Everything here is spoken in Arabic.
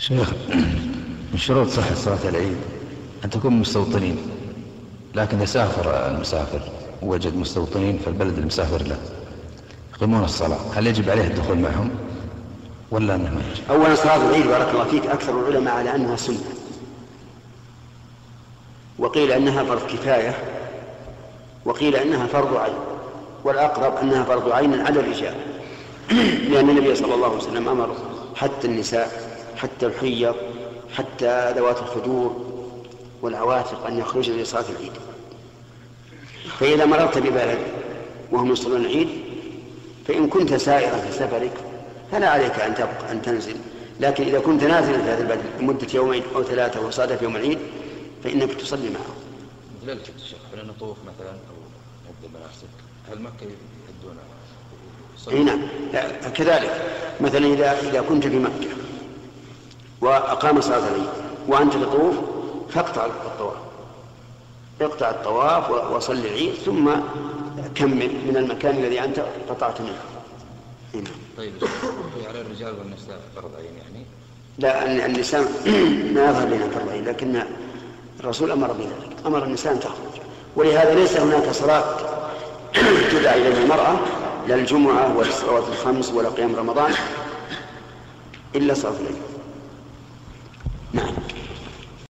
شيخ من شروط صحة صلاة العيد أن تكون مستوطنين لكن إذا سافر المسافر وجد مستوطنين في البلد المسافر له يقيمون الصلاة. هل يجب عليه الدخول معهم ولا أنه ما يجب؟ أولا صلاة العيد بارك الله فيك أكثر العلماء على أنها سنة. وقيل أنها فرض كفاية وقيل أنها فرض عين والأقرب أنها فرض عين على الرجال. لأن النبي صلى الله عليه وسلم أمر حتى النساء حتى الحيض حتى ذوات الخدور والعواتق أن يخرجن لصلاة العيد. فإذا مررت ببلد وهم يصلون العيد فإن كنت سائرا في سفرك فلا عليك أن تبقى أن تنزل. لكن إذا كنت نازلا في هذا البلد لمدة يومين أو ثلاثة وصادف يوم العيد فإنك تصلي معهم. مثل الشيخ مثلا أو مناسك؟ هل مكة يدون أي نعم. كذلك. مثلا اذا إذا كنت في مكة وأقام صلاه العيد وأنت تطوف فاقطع الطواف. اقطع الطواف وصل العيد ثم كمل من المكان الذي أنت قطعت منه. نعم. طيب على الرجال والنساء فرض عين يعني؟ لا النساء ما يظهر لنا فرض عين لكن الرسول أمر بذلك أمر النساء أن تخرج. ولهذا ليس هناك صلاة تدعى إليها المرأة لا الجمعة ولا الصلوات الخمس ولا قيام رمضان إلا صلاة الليل.